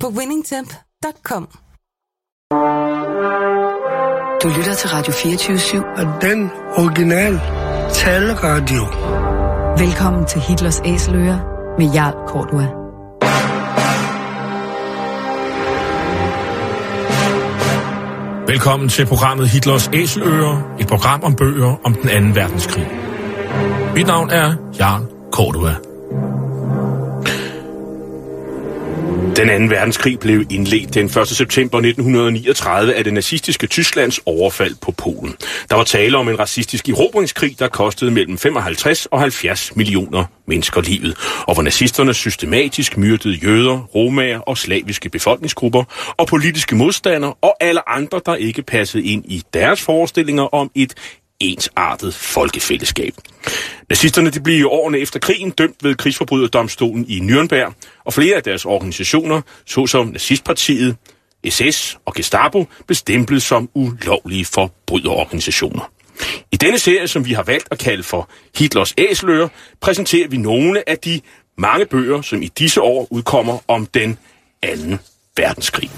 på winningtemp.com. Du lytter til Radio 24-7. Og den original taleradio. Velkommen til Hitlers Æseløer med Jarl Kortua. Velkommen til programmet Hitlers Æseløer, et program om bøger om den anden verdenskrig. Mit navn er Jarl Kortua. Den anden verdenskrig blev indledt den 1. september 1939 af det nazistiske Tysklands overfald på Polen. Der var tale om en racistisk erobringskrig, der kostede mellem 55 og 70 millioner mennesker livet, og hvor nazisterne systematisk myrdede jøder, romager og slaviske befolkningsgrupper, og politiske modstandere og alle andre, der ikke passede ind i deres forestillinger om et ensartet folkefællesskab. Nazisterne de blev i årene efter krigen dømt ved krigsforbryderdomstolen i Nürnberg, og flere af deres organisationer, såsom Nazistpartiet, SS og Gestapo, blev stemplet som ulovlige forbryderorganisationer. I denne serie, som vi har valgt at kalde for Hitlers Æsler, præsenterer vi nogle af de mange bøger, som i disse år udkommer om den anden verdenskrig.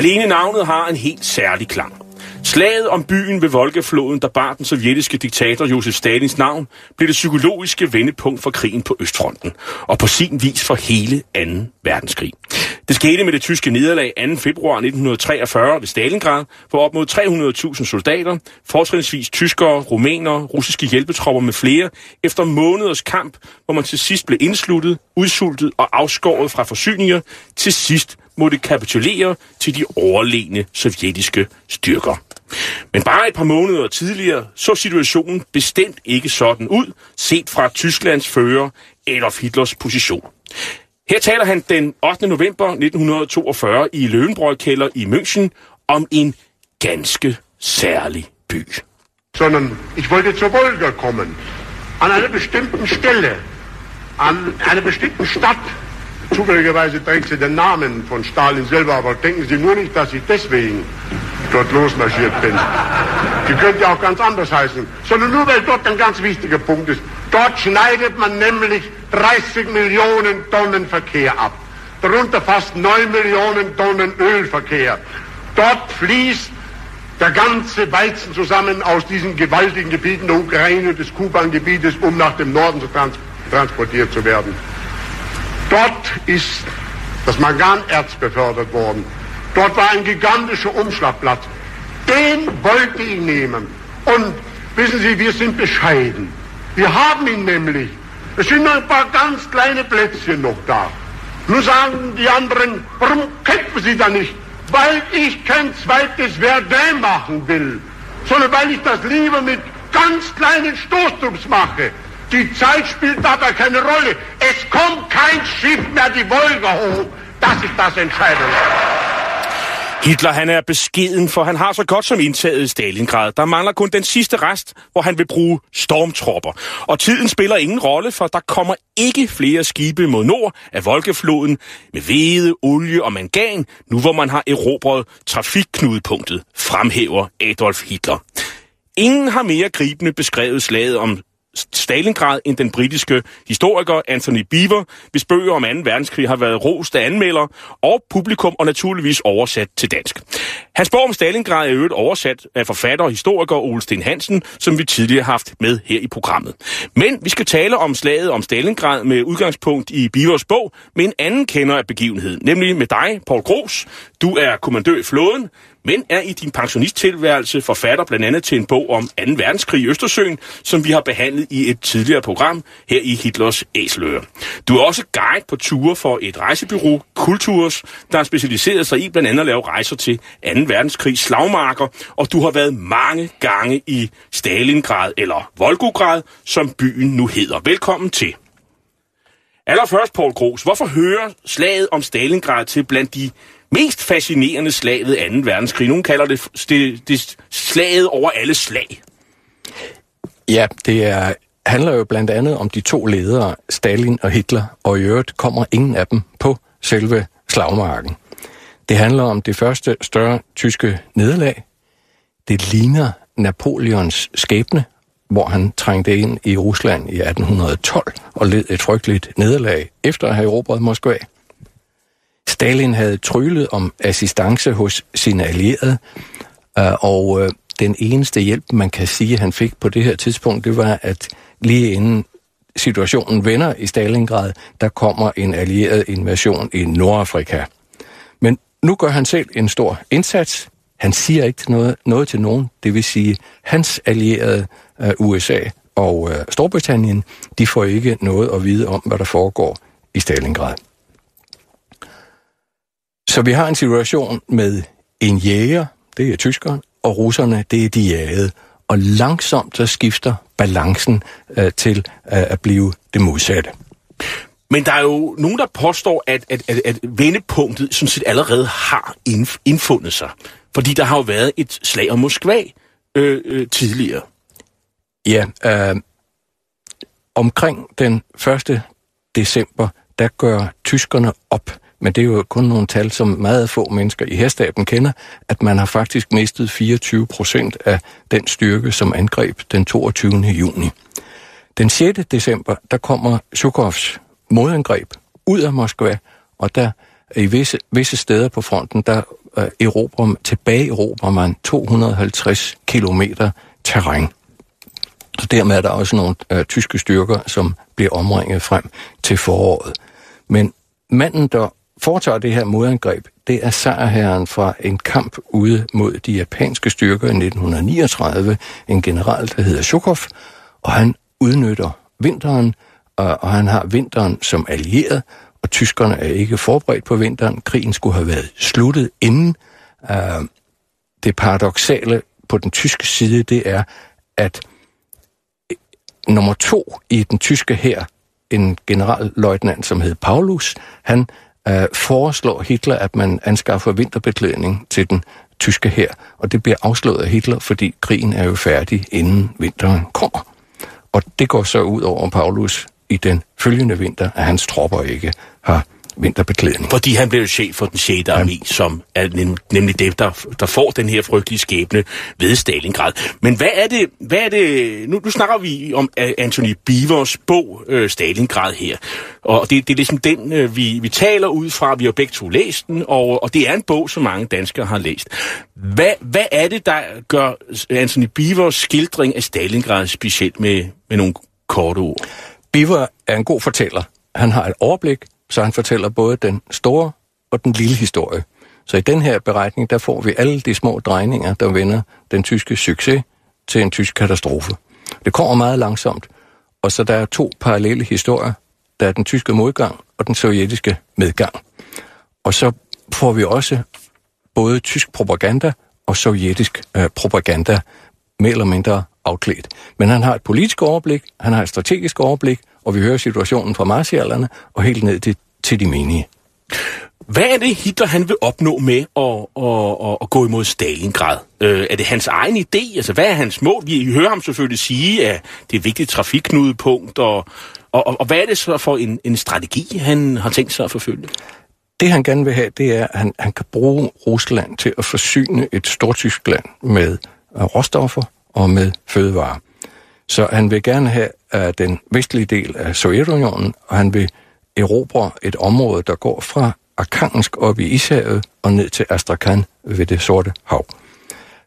Alene navnet har en helt særlig klang. Slaget om byen ved Volgafloden, der bar den sovjetiske diktator Josef Stalins navn, blev det psykologiske vendepunkt for krigen på Østfronten, og på sin vis for hele 2. verdenskrig. Det skete med det tyske nederlag 2. februar 1943 ved Stalingrad, hvor op mod 300.000 soldater, fortrinsvis tyskere, rumænere, russiske hjælpetropper med flere, efter måneders kamp, hvor man til sidst blev indsluttet, udsultet og afskåret fra forsyninger, til sidst måtte kapitulere til de overlegne sovjetiske styrker. Men bare et par måneder tidligere så situationen bestemt ikke sådan ud, set fra Tysklands fører Adolf Hitlers position. Her taler han den 8. november 1942 i Löwenbräu-kælder i München om en ganske særlig by. Sondern ich wollte zur Wolga kommen. An einer bestimmten Stelle, an einer bestimmten Stadt. Zufälligerweise trägt sie den Namen von Stalin selber, aber denken Sie nur nicht, dass ich deswegen dort losmarschiert bin. Die könnte ja auch ganz anders heißen, sondern nur weil dort ein ganz wichtiger Punkt ist. Dort schneidet man nämlich 30 Millionen Tonnen Verkehr ab. Darunter fast 9 Millionen Tonnen Ölverkehr. Dort fließt der ganze Weizen zusammen aus diesen gewaltigen Gebieten der Ukraine und des Kuban-Gebietes, um nach dem Norden zu trans transportiert zu werden. Dort ist das Manganerz befördert worden. Dort war ein gigantischer Umschlagplatz. Den wollte ich nehmen. Und wissen Sie, wir sind bescheiden. Wir haben ihn nämlich. Es sind noch ein paar ganz kleine Plätzchen noch da. Nun sagen die anderen, warum kämpfen Sie da nicht? Weil ich kein zweites Verdun machen will, sondern weil ich das lieber mit ganz kleinen Stoßtrupps mache. Die Zeit spielt dabei keine Rolle. Es kommt kein Schiff mehr die Wolga hoch. Das ist das Entscheidende. Hitler han er beskeden, for han har så godt som indtaget Stalingrad. Der mangler kun den sidste rest, hvor han vil bruge stormtropper. Og tiden spiller ingen rolle, for der kommer ikke flere skibe mod nord af Volkefloden med hvede, olie og mangan, nu hvor man har erobret trafikknudepunktet, fremhæver Adolf Hitler. Ingen har mere gribende beskrevet slaget om Stalingrad end den britiske historiker Anthony Beaver, hvis bøger om 2. verdenskrig har været rost af anmelder og publikum og naturligvis oversat til dansk. Hans bog om Stalingrad er øvrigt oversat af forfatter og historiker Ole Sten Hansen, som vi tidligere har haft med her i programmet. Men vi skal tale om slaget om Stalingrad med udgangspunkt i Beavers bog med en anden kender af begivenheden, nemlig med dig, Paul Gros. Du er kommandør i flåden, men er i din pensionisttilværelse forfatter blandt andet til en bog om 2. verdenskrig i Østersøen, som vi har behandlet i et tidligere program her i Hitlers Æseløre. Du er også guide på ture for et rejsebyrå, Kulturs, der har specialiseret sig i blandt andet at lave rejser til 2. verdenskrig slagmarker, og du har været mange gange i Stalingrad eller Volgograd, som byen nu hedder. Velkommen til. Allerførst, Paul Gros, hvorfor hører slaget om Stalingrad til blandt de mest fascinerende slag ved 2. verdenskrig? Nogen kalder det, det, det slaget over alle slag. Ja, det er, handler jo blandt andet om de to ledere, Stalin og Hitler, og i øvrigt kommer ingen af dem på selve slagmarken. Det handler om det første større tyske nederlag. Det ligner Napoleons skæbne, hvor han trængte ind i Rusland i 1812 og led et frygteligt nederlag efter at have erobret Moskva. Stalin havde tryllet om assistance hos sine allierede, øh, og øh, den eneste hjælp, man kan sige, han fik på det her tidspunkt, det var, at lige inden situationen vender i Stalingrad, der kommer en allieret invasion i Nordafrika. Men nu gør han selv en stor indsats. Han siger ikke noget, noget til nogen. Det vil sige, hans allierede øh, USA og Storbritannien, de får ikke noget at vide om, hvad der foregår i Stalingrad. Så vi har en situation med en jæger, det er tyskeren, og russerne, det er de jagede. Og langsomt så skifter balancen uh, til uh, at blive det modsatte. Men der er jo nogen, der påstår, at, at, at, at vendepunktet sådan set allerede har indfundet sig. Fordi der har jo været et slag om Moskva øh, øh, tidligere. Ja, øh, omkring den 1. december, der gør tyskerne op, men det er jo kun nogle tal, som meget få mennesker i herstaben kender, at man har faktisk mistet 24 procent af den styrke, som angreb den 22. juni. Den 6. december, der kommer Shukovs modangreb ud af Moskva, og der i visse, visse steder på fronten, der uh, erobrer, tilbage erobrer man 250 kilometer terræn. Så dermed er der også nogle øh, tyske styrker, som bliver omringet frem til foråret. Men manden, der foretager det her modangreb, det er sejrherren fra en kamp ude mod de japanske styrker i 1939, en general, der hedder Shukov, og han udnytter vinteren, og, og han har vinteren som allieret, og tyskerne er ikke forberedt på vinteren. Krigen skulle have været sluttet inden. Øh, det paradoxale på den tyske side, det er, at nummer to i den tyske her, en generalløjtnant, som hed Paulus, han øh, foreslår Hitler, at man anskaffer vinterbeklædning til den tyske her, og det bliver afslået af Hitler, fordi krigen er jo færdig, inden vinteren kommer. Og det går så ud over Paulus i den følgende vinter, at hans tropper ikke har vinterbeklædning. Fordi han blev chef for den 6. armé, ja. som er nem, nemlig det, der, der får den her frygtelige skæbne ved Stalingrad. Men hvad er det, hvad er det nu, nu snakker vi om Anthony Beavers bog, øh, Stalingrad her, og det, det er ligesom den, øh, vi, vi taler ud fra, vi har begge to læst den, og, og det er en bog, som mange danskere har læst. Hvad, hvad er det, der gør Anthony Beavers skildring af Stalingrad specielt med, med nogle korte ord? Beaver er en god fortæller. Han har et overblik, så han fortæller både den store og den lille historie. Så i den her beretning, der får vi alle de små drejninger, der vender den tyske succes til en tysk katastrofe. Det kommer meget langsomt, og så der er to parallelle historier. Der er den tyske modgang og den sovjetiske medgang. Og så får vi også både tysk propaganda og sovjetisk øh, propaganda mere eller mindre afklædt. Men han har et politisk overblik, han har et strategisk overblik, og vi hører situationen fra marsialerne og helt ned til, til de menige. Hvad er det, Hitler han vil opnå med at, at, at, at gå imod Stalingrad? Øh, er det hans egen idé? Altså, hvad er hans mål? Vi hører ham selvfølgelig sige, at det er et vigtigt trafikknudepunkt, og, og, og, og hvad er det så for en, en strategi, han har tænkt sig at forfølge? Det han gerne vil have, det er, at han, han kan bruge Rusland til at forsyne et stort Tyskland med uh, råstoffer og med fødevarer. Så han vil gerne have uh, den vestlige del af Sovjetunionen, og han vil erobre et område, der går fra Arkhangelsk op i Ishavet og ned til Astrakhan ved det Sorte Hav.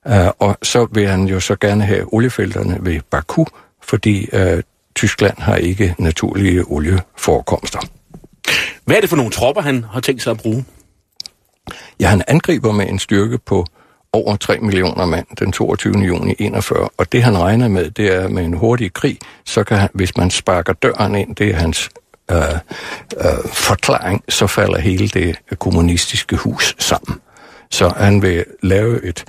Uh, og så vil han jo så gerne have oliefelterne ved Baku, fordi uh, Tyskland har ikke naturlige olieforekomster. Hvad er det for nogle tropper, han har tænkt sig at bruge? Ja, han angriber med en styrke på over 3 millioner mand den 22. juni 41, og det han regner med, det er med en hurtig krig, så kan han, hvis man sparker døren ind, det er hans øh, øh, forklaring, så falder hele det kommunistiske hus sammen. Så han vil lave et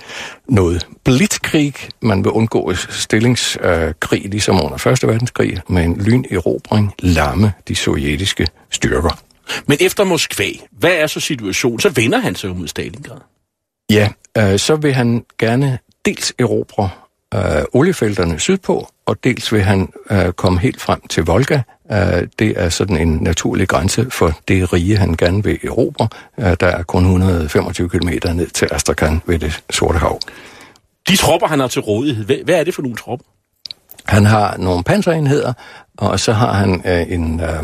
noget blitzkrig. Man vil undgå stillingskrig, øh, ligesom under 1. verdenskrig, med en lynerobring lamme de sovjetiske styrker. Men efter Moskva, hvad er så situationen? Så vender han sig mod Stalingrad. Ja, øh, så vil han gerne dels erobre øh, oliefelterne sydpå, og dels vil han øh, komme helt frem til Volga. Øh, det er sådan en naturlig grænse for det rige, han gerne vil erobre. Øh, der er kun 125 km ned til Astrakhan ved det Sorte Hav. De tropper, han har til rådighed, hvad, hvad er det for nogle tropper? Han har nogle panserenheder, og så har han øh, en øh,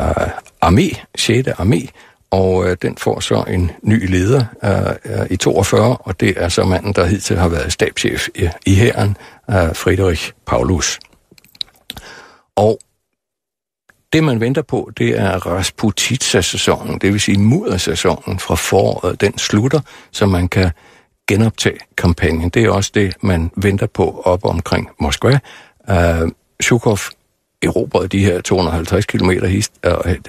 øh, armé, 6. armé, og øh, den får så en ny leder øh, øh i 42, og det er så manden, der hidtil har været stabschef i, i hæren, øh, Friedrich Paulus. Og det, man venter på, det er Rasputitsa-sæsonen, det vil sige muddersæsonen fra foråret. Den slutter, så man kan genoptage kampagnen. Det er også det, man venter på op omkring Moskva. Øh, uh, Zhukov erobrede de her 250 km hist,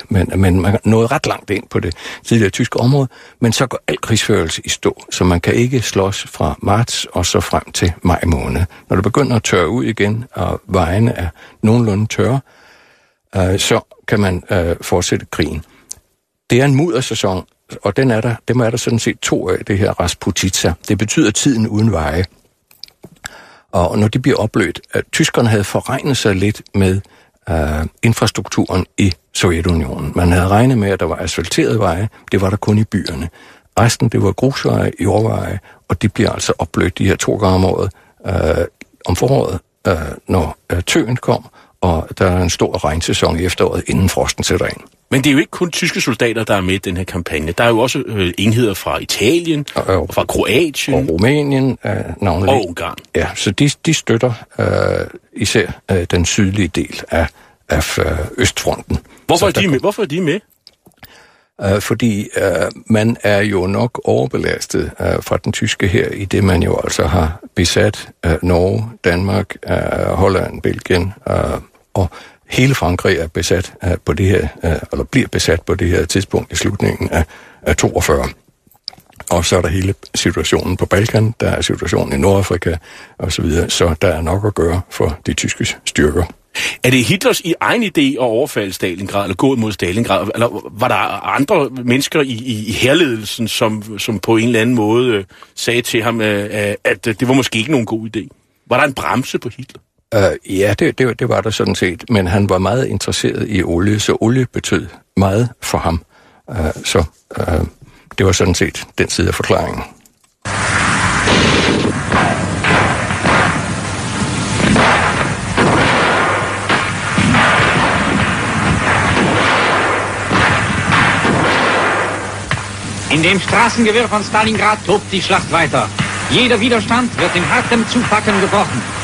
men, men man nåede ret langt ind på det tidligere tyske område, men så går al krigsførelse i stå, så man kan ikke slås fra marts og så frem til maj måned. Når det begynder at tørre ud igen, og vejene er nogenlunde tørre, øh, så kan man øh, fortsætte krigen. Det er en muddersæson, og den er der, dem er der sådan set to af, det her Rasputitsa. Det betyder tiden uden veje. Og når de bliver oplødt, at tyskerne havde forregnet sig lidt med øh, infrastrukturen i Sovjetunionen. Man havde regnet med, at der var asfalterede veje, det var der kun i byerne. Resten, det var grusveje, jordveje, og de bliver altså opblødt de her to gange om året. øh, om foråret, øh, når øh, tøen kom, og der er en stor regnsæson i efteråret, inden frosten sætter ind. Men det er jo ikke kun tyske soldater, der er med i den her kampagne. Der er jo også øh, enheder fra Italien, og, og, fra Kroatien. Og Rumænien. Øh, navnlig. Og Ungarn. Ja, så de, de støtter øh, især øh, den sydlige del af, af øh, Østfronten. Hvorfor er, de med? Hvorfor er de med? Uh, fordi uh, man er jo nok overbelastet uh, fra den tyske her, i det man jo altså har besat uh, Norge, Danmark, uh, Holland, Belgien uh, og hele Frankrig er besat uh, på det her, uh, eller bliver besat på det her tidspunkt i slutningen af, af 42. Og så er der hele situationen på Balkan, der er situationen i Nordafrika osv., så, videre, så der er nok at gøre for de tyske styrker. Er det Hitlers i egen idé at overfalde Stalingrad, eller gå mod Stalingrad, eller var der andre mennesker i, i, i herledelsen, som, som på en eller anden måde øh, sagde til ham, øh, at det var måske ikke nogen god idé? Var der en bremse på Hitler? Uh, ja, det, det, det var der sådan set, men han var meget interesseret i olie, så olie betød meget for ham. Uh, så uh, det var sådan set den side af forklaringen. In dem Straßengewirr von Stalingrad tobt die Schlacht weiter. Jeder Widerstand wird in hartem Zupacken gebrochen.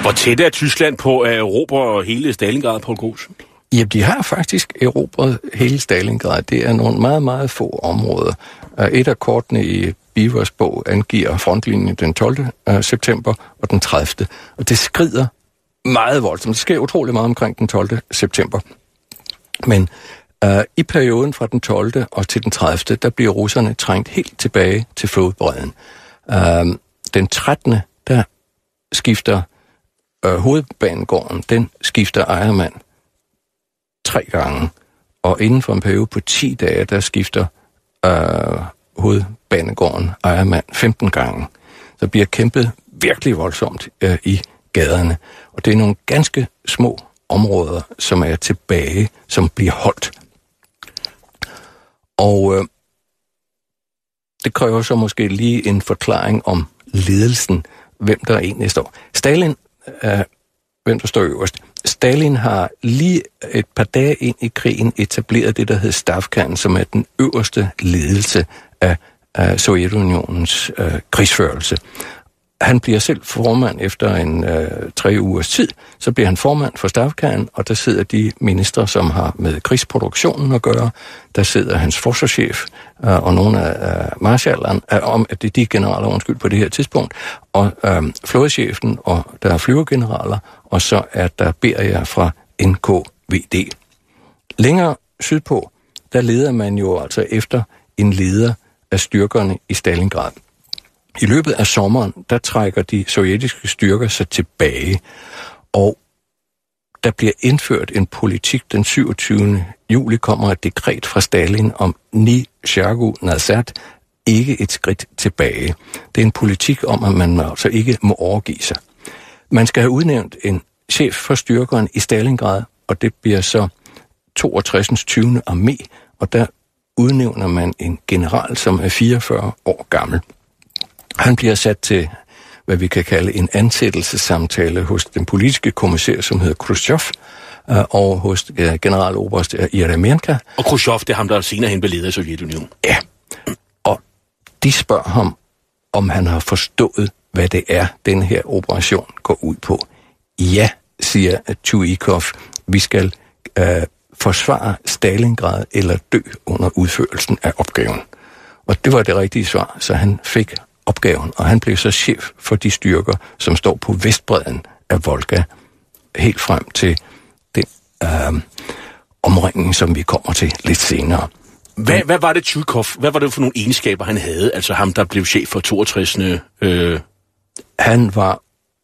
Hvor tæt er Tyskland på at erobre hele Stalingrad, på Gros? Ja, de har faktisk erobret hele Stalingrad. Det er nogle meget, meget få områder. Øh, et af kortene i Bivers bog angiver frontlinjen den 12. Øh, september og den 30. Og det skrider meget voldsomt. Det sker utrolig meget omkring den 12. september. Men uh, i perioden fra den 12. og til den 30. der bliver russerne trængt helt tilbage til flodbredden. Uh, den 13. der skifter øh, hovedbanegården, den skifter ejermand tre gange. Og inden for en periode på 10 dage, der skifter øh, hovedbanegården ejermand 15 gange. Der bliver kæmpet virkelig voldsomt øh, i gaderne. Og det er nogle ganske små områder, som er tilbage, som bliver holdt. Og øh, det kræver så måske lige en forklaring om ledelsen, hvem der egentlig står. Stalin, øh, hvem der står øverst. Stalin har lige et par dage ind i krigen etableret det, der hedder Stavkan, som er den øverste ledelse af, af Sovjetunionens øh, krigsførelse han bliver selv formand efter en øh, tre ugers tid. Så bliver han formand for Stavkagen, og der sidder de ministre, som har med krigsproduktionen at gøre. Der sidder hans forsvarschef øh, og nogle af øh, marshallerne, øh, om at det er de generaler, undskyld, på det her tidspunkt, og øh, flådechefen, og der er flyvergeneraler, og så er der Beria fra NKVD. Længere sydpå, der leder man jo altså efter en leder af styrkerne i Stalingrad. I løbet af sommeren, der trækker de sovjetiske styrker sig tilbage, og der bliver indført en politik den 27. juli kommer et dekret fra Stalin om ni Shergu nazat, ikke et skridt tilbage. Det er en politik om, at man altså ikke må overgive sig. Man skal have udnævnt en chef for styrkeren i Stalingrad, og det bliver så 62. 20. armé, og der udnævner man en general, som er 44 år gammel. Han bliver sat til, hvad vi kan kalde en ansættelsessamtale hos den politiske kommissær, som hedder Khrushchev, øh, og hos øh, generaloberst Jeremenka. Og Khrushchev, det er ham, der senere hen blev leder af Sovjetunionen. Ja, og de spørger ham, om han har forstået, hvad det er, den her operation går ud på. Ja, siger Tuikov, vi skal øh, forsvare Stalingrad eller dø under udførelsen af opgaven. Og det var det rigtige svar, så han fik opgaven, og han blev så chef for de styrker, som står på vestbredden af Volga, helt frem til den øh, omringning, som vi kommer til lidt senere. Hvad, hvad var det Tjukov, hvad var det for nogle egenskaber, han havde? Altså ham, der blev chef for 62. Øh... Han var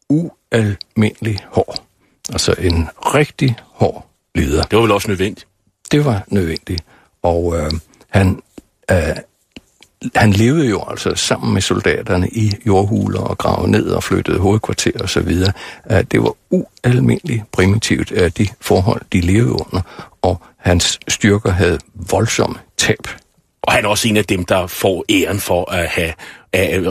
ualmindelig hård. Altså en rigtig hård leder. Det var vel også nødvendigt? Det var nødvendigt. Og øh, han øh, han levede jo altså sammen med soldaterne i jordhuler og gravede ned og flyttede hovedkvarter og så videre. Øh, det var ualmindeligt primitivt af de forhold, de levede under, og hans styrker havde voldsomme tab. Og han er også en af dem, der får æren for at have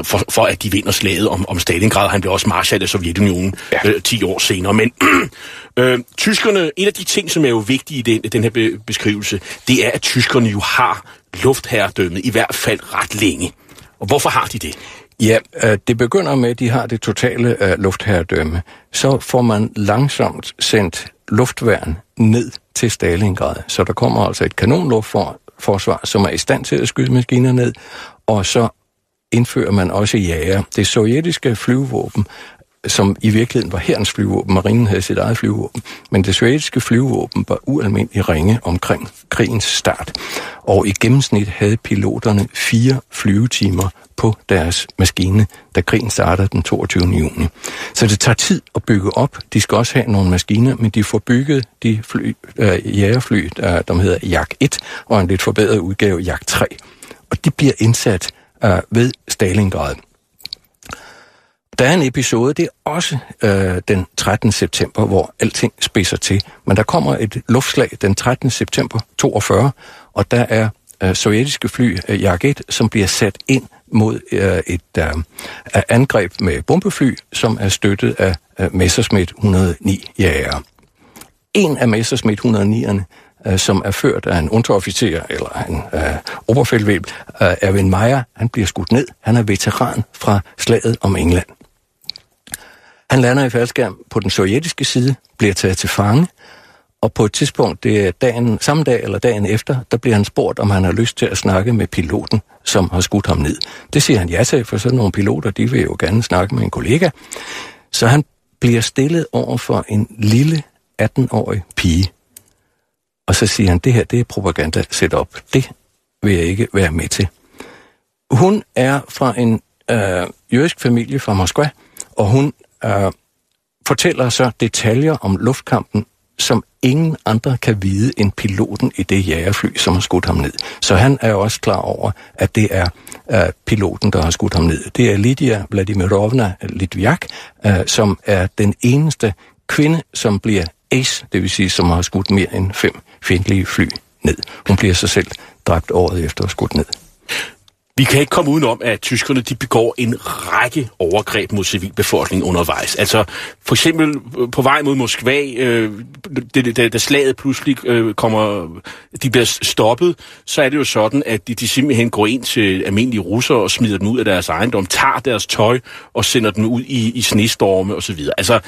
for, for at de vinder slaget om, om Stalingrad. Han blev også marshal af Sovjetunionen ja. øh, 10 år senere. Men øh, tyskerne, en af de ting, som er jo vigtige i den, den her be, beskrivelse, det er, at tyskerne jo har luftherredømmet, i hvert fald ret længe. Og hvorfor har de det? Ja, øh, det begynder med, at de har det totale øh, luftherredømme. Så får man langsomt sendt luftværn ned til Stalingrad. Så der kommer altså et kanonluftforsvar, som er i stand til at skyde maskiner ned, og så indfører man også jager. Det sovjetiske flyvåben som i virkeligheden var herrens flyvåben. Marinen havde sit eget flyvåben. Men det sovjetiske flyvåben var ualmindeligt ringe omkring krigens start. Og i gennemsnit havde piloterne fire flyvetimer på deres maskine, da krigen startede den 22. juni. Så det tager tid at bygge op. De skal også have nogle maskiner, men de får bygget de fly, øh, jægerfly, der, der hedder Jak 1, og en lidt forbedret udgave Jak 3. Og de bliver indsat øh, ved Stalingrad. Der er en episode, det er også øh, den 13. september, hvor alting spidser til. Men der kommer et luftslag den 13. september 42, og der er øh, sovjetiske fly, øh, Jak-1, som bliver sat ind mod øh, et øh, angreb med bombefly, som er støttet af øh, Messerschmitt 109 jæger. En af Messerschmitt 109'erne, øh, som er ført af en underofficer eller en øh, oberfeldweb, øh, Erwin Meyer, han bliver skudt ned. Han er veteran fra slaget om England. Han lander i faldskærm på den sovjetiske side, bliver taget til fange, og på et tidspunkt, det er dagen, samme dag eller dagen efter, der bliver han spurgt, om han har lyst til at snakke med piloten, som har skudt ham ned. Det siger han ja til, for sådan nogle piloter, de vil jo gerne snakke med en kollega. Så han bliver stillet over for en lille 18-årig pige. Og så siger han, det her, det er propaganda op. Det vil jeg ikke være med til. Hun er fra en øh, jødisk familie fra Moskva, og hun øh, fortæller så detaljer om luftkampen, som ingen andre kan vide end piloten i det jagerfly, som har skudt ham ned. Så han er også klar over, at det er øh, piloten, der har skudt ham ned. Det er Lydia Vladimirovna Litviak, øh, som er den eneste kvinde, som bliver ace, det vil sige, som har skudt mere end fem fjendtlige fly ned. Hun bliver sig selv dræbt året efter at skudt ned. Vi kan ikke komme udenom, at tyskerne de begår en række overgreb mod civilbefolkningen undervejs. Altså for eksempel øh, på vej mod Moskva, øh, da, da slaget pludselig øh, kommer, de bliver stoppet, så er det jo sådan, at de, de simpelthen går ind til almindelige russere og smider dem ud af deres ejendom, tager deres tøj og sender dem ud i, i snestorme osv. Altså,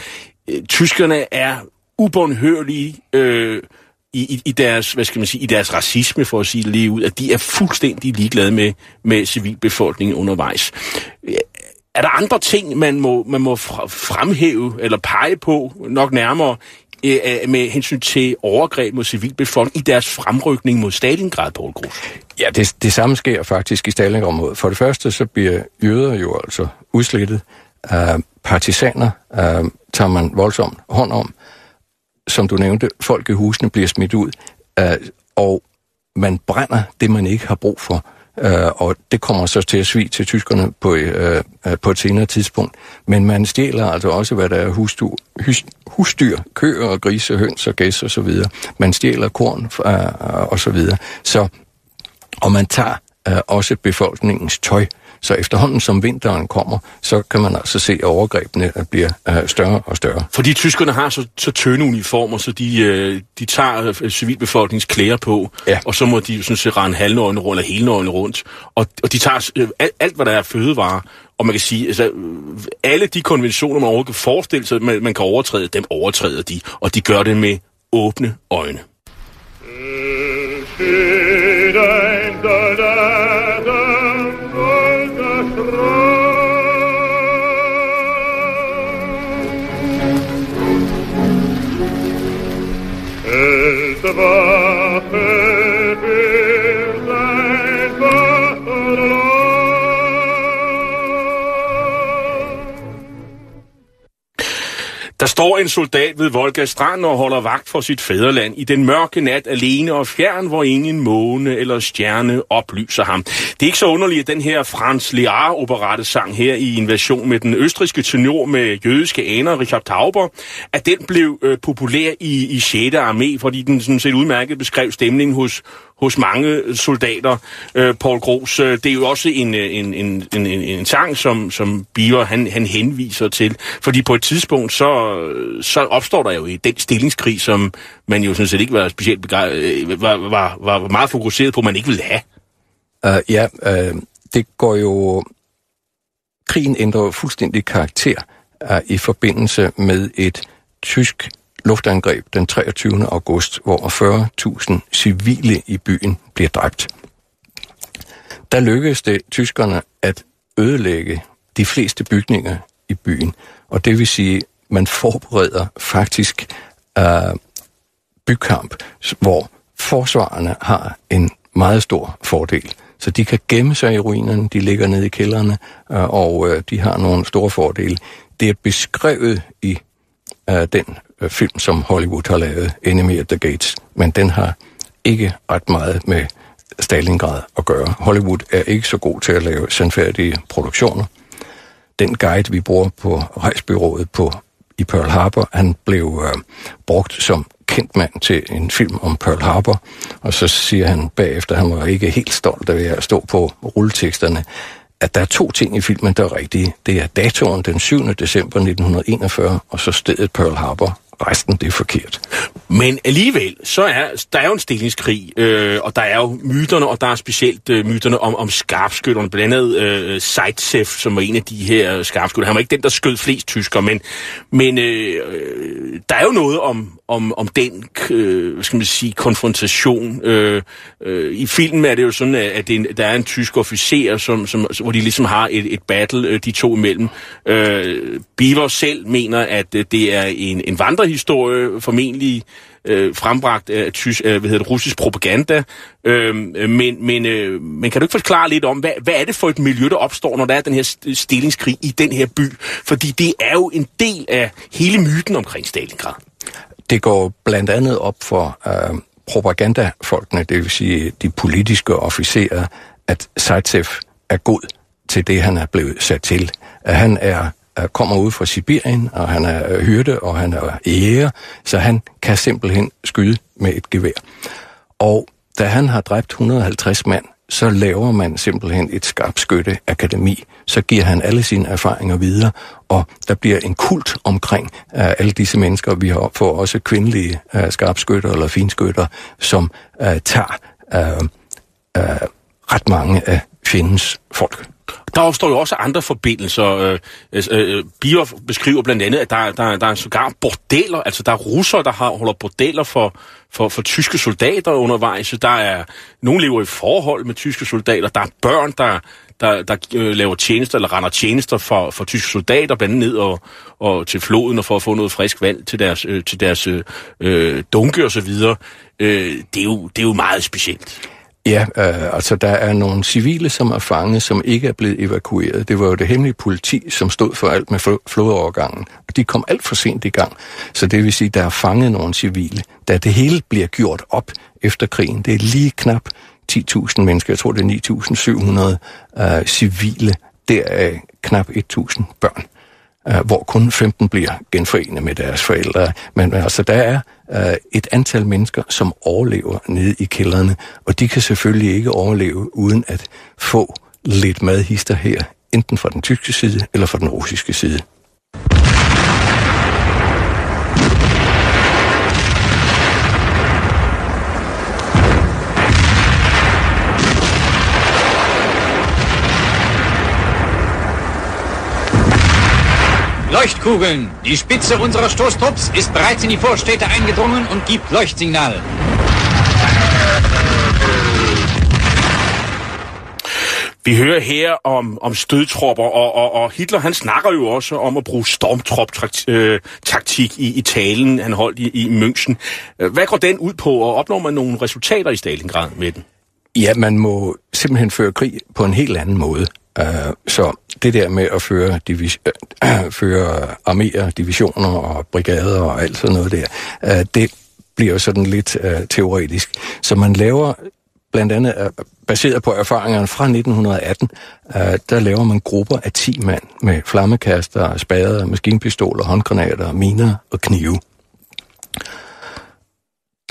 øh, tyskerne er ubåndhørlige øh, i, i, i, deres, hvad skal man sige, i deres racisme, for at sige det lige ud, at de er fuldstændig ligeglade med, med civilbefolkningen undervejs. Er der andre ting, man må, man må fremhæve eller pege på nok nærmere øh, øh, med hensyn til overgreb mod civilbefolkningen i deres fremrykning mod Stalingrad, Poul Grus? Ja, det, det samme sker faktisk i Stalingrad. For det første, så bliver jøder jo altså udslettet. Uh, partisaner uh, tager man voldsomt hånd om som du nævnte, folk i husene bliver smidt ud, øh, og man brænder det, man ikke har brug for. Øh, og det kommer så til at svige til tyskerne på, øh, øh, på et senere tidspunkt. Men man stjæler altså også, hvad der er husdyr, hus, husdyr køer og grise, høns og gæs og så videre. Man stjæler korn øh, og så videre. Så, og man tager øh, også befolkningens tøj. Så efterhånden som vinteren kommer, så kan man altså se, at overgrebene bliver uh, større og større. Fordi tyskerne har så, så tynde uniformer, så de, uh, de tager uh, civilbefolkningens klæder på, ja. og så må de sådan set rende halvnøgne rundt, eller helnøgne rundt. Og, og de tager uh, alt, alt, hvad der er fødevare, og man kan sige, altså, alle de konventioner, man overhovedet kan forestille sig, man, man kan overtræde, dem overtræder de, og de gør det med åbne øjne. Der står en soldat ved Volga Strand og holder vagt for sit fædreland i den mørke nat alene og fjern, hvor ingen måne eller stjerne oplyser ham. Det er ikke så underligt, at den her Franz Lear operette sang her i en version med den østriske tenor med jødiske aner, Richard Tauber, at den blev øh, populær i, i 6. armé, fordi den sådan set udmærket beskrev stemningen hos, hos mange soldater, øh, Paul Gros. Øh, det er jo også en, øh, en, en, en, en, en sang, som, som Biver han, han henviser til. Fordi på et tidspunkt, så, så opstår der jo i den stillingskrig, som man jo sådan set ikke var specielt begejstret, øh, var, var, var meget fokuseret på, man ikke ville have. Uh, ja, uh, det går jo... Krigen ændrer fuldstændig karakter uh, i forbindelse med et tysk luftangreb den 23. august, hvor 40.000 civile i byen bliver dræbt. Der lykkedes det tyskerne at ødelægge de fleste bygninger i byen, og det vil sige, man forbereder faktisk øh, bykamp, hvor forsvarerne har en meget stor fordel. Så de kan gemme sig i ruinerne, de ligger nede i kældrene, øh, og øh, de har nogle store fordele. Det er beskrevet i øh, den øh, film, som Hollywood har lavet, Enemy at the Gates, men den har ikke ret meget med Stalingrad at gøre. Hollywood er ikke så god til at lave sandfærdige produktioner. Den guide, vi bruger på rejsbyrået på, i Pearl Harbor, han blev øh, brugt som kendt mand til en film om Pearl Harbor, og så siger han bagefter, at han var ikke helt stolt af at stå på rulleteksterne, at der er to ting i filmen, der er rigtige. Det er datoen den 7. december 1941, og så stedet Pearl Harbor resten det er forkert. Men alligevel, så er der er jo en stillingskrig, øh, og der er jo myterne, og der er specielt øh, myterne om, om skarpskytterne, blandt andet øh, Seitzev, som var en af de her skarpskytter. Han var ikke den, der skød flest tysker, men, men øh, der er jo noget om, om, om den øh, skal man sige, konfrontation. Øh, øh, I filmen er det jo sådan, at det, der er en tysk officer, som, som, hvor de ligesom har et, et battle, øh, de to imellem. Øh, Beaver selv mener, at øh, det er en, en historie, formentlig øh, frembragt af tysk, øh, hvad hedder det, russisk propaganda. Øh, men, men, øh, men kan du ikke forklare lidt om, hvad, hvad er det for et miljø, der opstår, når der er den her stillingskrig i den her by? Fordi det er jo en del af hele myten omkring Stalingrad. Det går blandt andet op for øh, propagandafolkene, det vil sige de politiske officerer, at Zaitsev er god til det, han er blevet sat til. At han er Øh, kommer ud fra Sibirien, og han er øh, hyrde, og han er ære, så han kan simpelthen skyde med et gevær. Og da han har dræbt 150 mand så laver man simpelthen et skarpskytte akademi. Så giver han alle sine erfaringer videre, og der bliver en kult omkring uh, alle disse mennesker. Vi har får også kvindelige uh, skarpskytter eller finskytter, som uh, tager uh, uh, ret mange af fjendens folk. Der opstår jo også andre forbindelser. Øh, øh, øh beskriver blandt andet, at der, der, der er sågar bordeller, altså der er russere, der har, holder bordeller for, for, for tyske soldater undervejs. Der er nogle lever i forhold med tyske soldater. Der er børn, der, der, der øh, laver tjenester, eller render tjenester for, for tyske soldater, blandt andet ned og, og til floden, og for at få noget frisk vand til deres, øh, til deres øh, øh dunke og så videre. Øh, det, er jo, det er jo meget specielt. Ja, øh, altså der er nogle civile, som er fanget, som ikke er blevet evakueret. Det var jo det hemmelige politi, som stod for alt med flodovergangen. Og de kom alt for sent i gang. Så det vil sige, der er fanget nogle civile. Da det hele bliver gjort op efter krigen, det er lige knap 10.000 mennesker, jeg tror det er 9.700 øh, civile, der er knap 1.000 børn Øh, hvor kun 15 bliver genforenet med deres forældre. Men altså, der er øh, et antal mennesker, som overlever nede i kældrene, og de kan selvfølgelig ikke overleve uden at få lidt madhister her, enten fra den tyske side eller fra den russiske side. Leuchtkugeln. Die Spitze unserer Stoßtrupps ist bereits in die Vorstädte eingedrungen und gibt Leuchtsignal. Vi hører her om, om stødtropper, og, og, og Hitler han snakker jo også om at bruge stormtrop-taktik i, i talen, han holdt i, i München. Hvad går den ud på, og opnår man nogle resultater i Stalingrad med den? Ja, man må simpelthen føre krig på en helt anden måde. Øh, så det der med at føre, divis- øh, føre arméer, divisioner og brigader og alt sådan noget der, øh, det bliver jo sådan lidt øh, teoretisk. Så man laver blandt andet øh, baseret på erfaringerne fra 1918, øh, der laver man grupper af 10 mand med flammekaster, spader, maskinpistoler, håndgranater, miner og knive.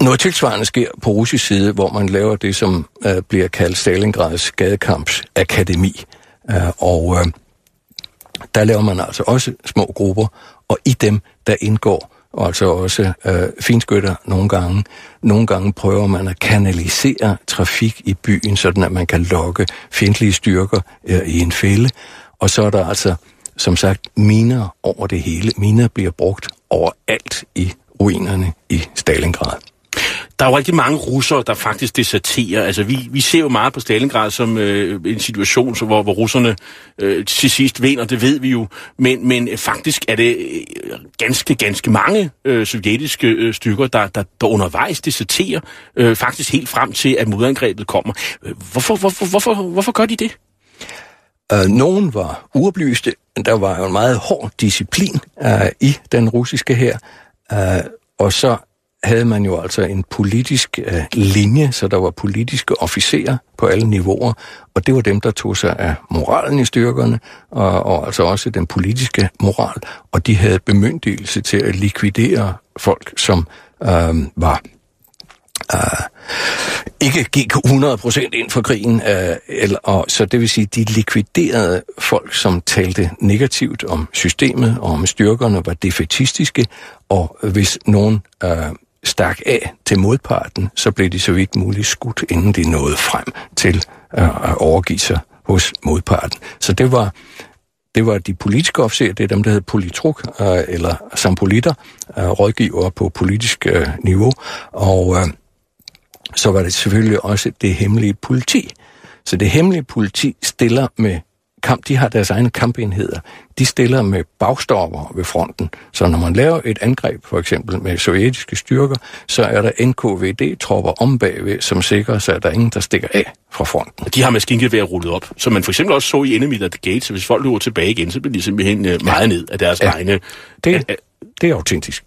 Noget tilsvarende sker på russisk side, hvor man laver det, som øh, bliver kaldt Stalingrads gadekampsakademi. Øh, og uh, der laver man altså også små grupper, og i dem, der indgår og altså også øh, finskytter nogle gange. Nogle gange prøver man at kanalisere trafik i byen, sådan at man kan lokke fjendtlige styrker øh, i en fælde. Og så er der altså, som sagt, miner over det hele. Miner bliver brugt overalt i ruinerne i Stalingrad. Der er jo rigtig mange russere, der faktisk deserterer. Altså, vi, vi ser jo meget på Stalingrad som øh, en situation, så, hvor, hvor russerne øh, til sidst vinder, det ved vi jo. Men, men faktisk er det øh, ganske, ganske mange øh, sovjetiske øh, stykker, der, der, der undervejs deserterer, øh, faktisk helt frem til, at modangrebet kommer. Øh, hvorfor, hvorfor, hvorfor, hvorfor gør de det? Uh, nogen var uoplyste. Der var jo en meget hård disciplin uh, i den russiske her. Uh, og så havde man jo altså en politisk øh, linje, så der var politiske officerer på alle niveauer, og det var dem, der tog sig af moralen i styrkerne, og, og altså også den politiske moral, og de havde bemyndigelse til at likvidere folk, som øh, var øh, ikke gik 100% ind for krigen, uh, eller, og, så det vil sige, de likviderede folk, som talte negativt om systemet og om styrkerne, var defetistiske, og hvis nogen uh, stak af til modparten, så blev de så vidt muligt skudt, inden de nåede frem til øh, at overgive sig hos modparten. Så det var, det var de politiske officerer, det er dem, der hed politruk, øh, eller sampolitter, øh, rådgiver på politisk øh, niveau, og øh, så var det selvfølgelig også det hemmelige politi. Så det hemmelige politi stiller med kamp, de har deres egne kampenheder. De stiller med bagstopper ved fronten. Så når man laver et angreb, for eksempel med sovjetiske styrker, så er der NKVD-tropper om bagved, som sikrer sig, at der er ingen, der stikker af fra fronten. De har maskingevær rullet op, som man for eksempel også så i Enemy at the Gate, så hvis folk løber tilbage igen, så bliver de simpelthen øh, meget ja. ned af deres ja. egne... Det, det er autentisk.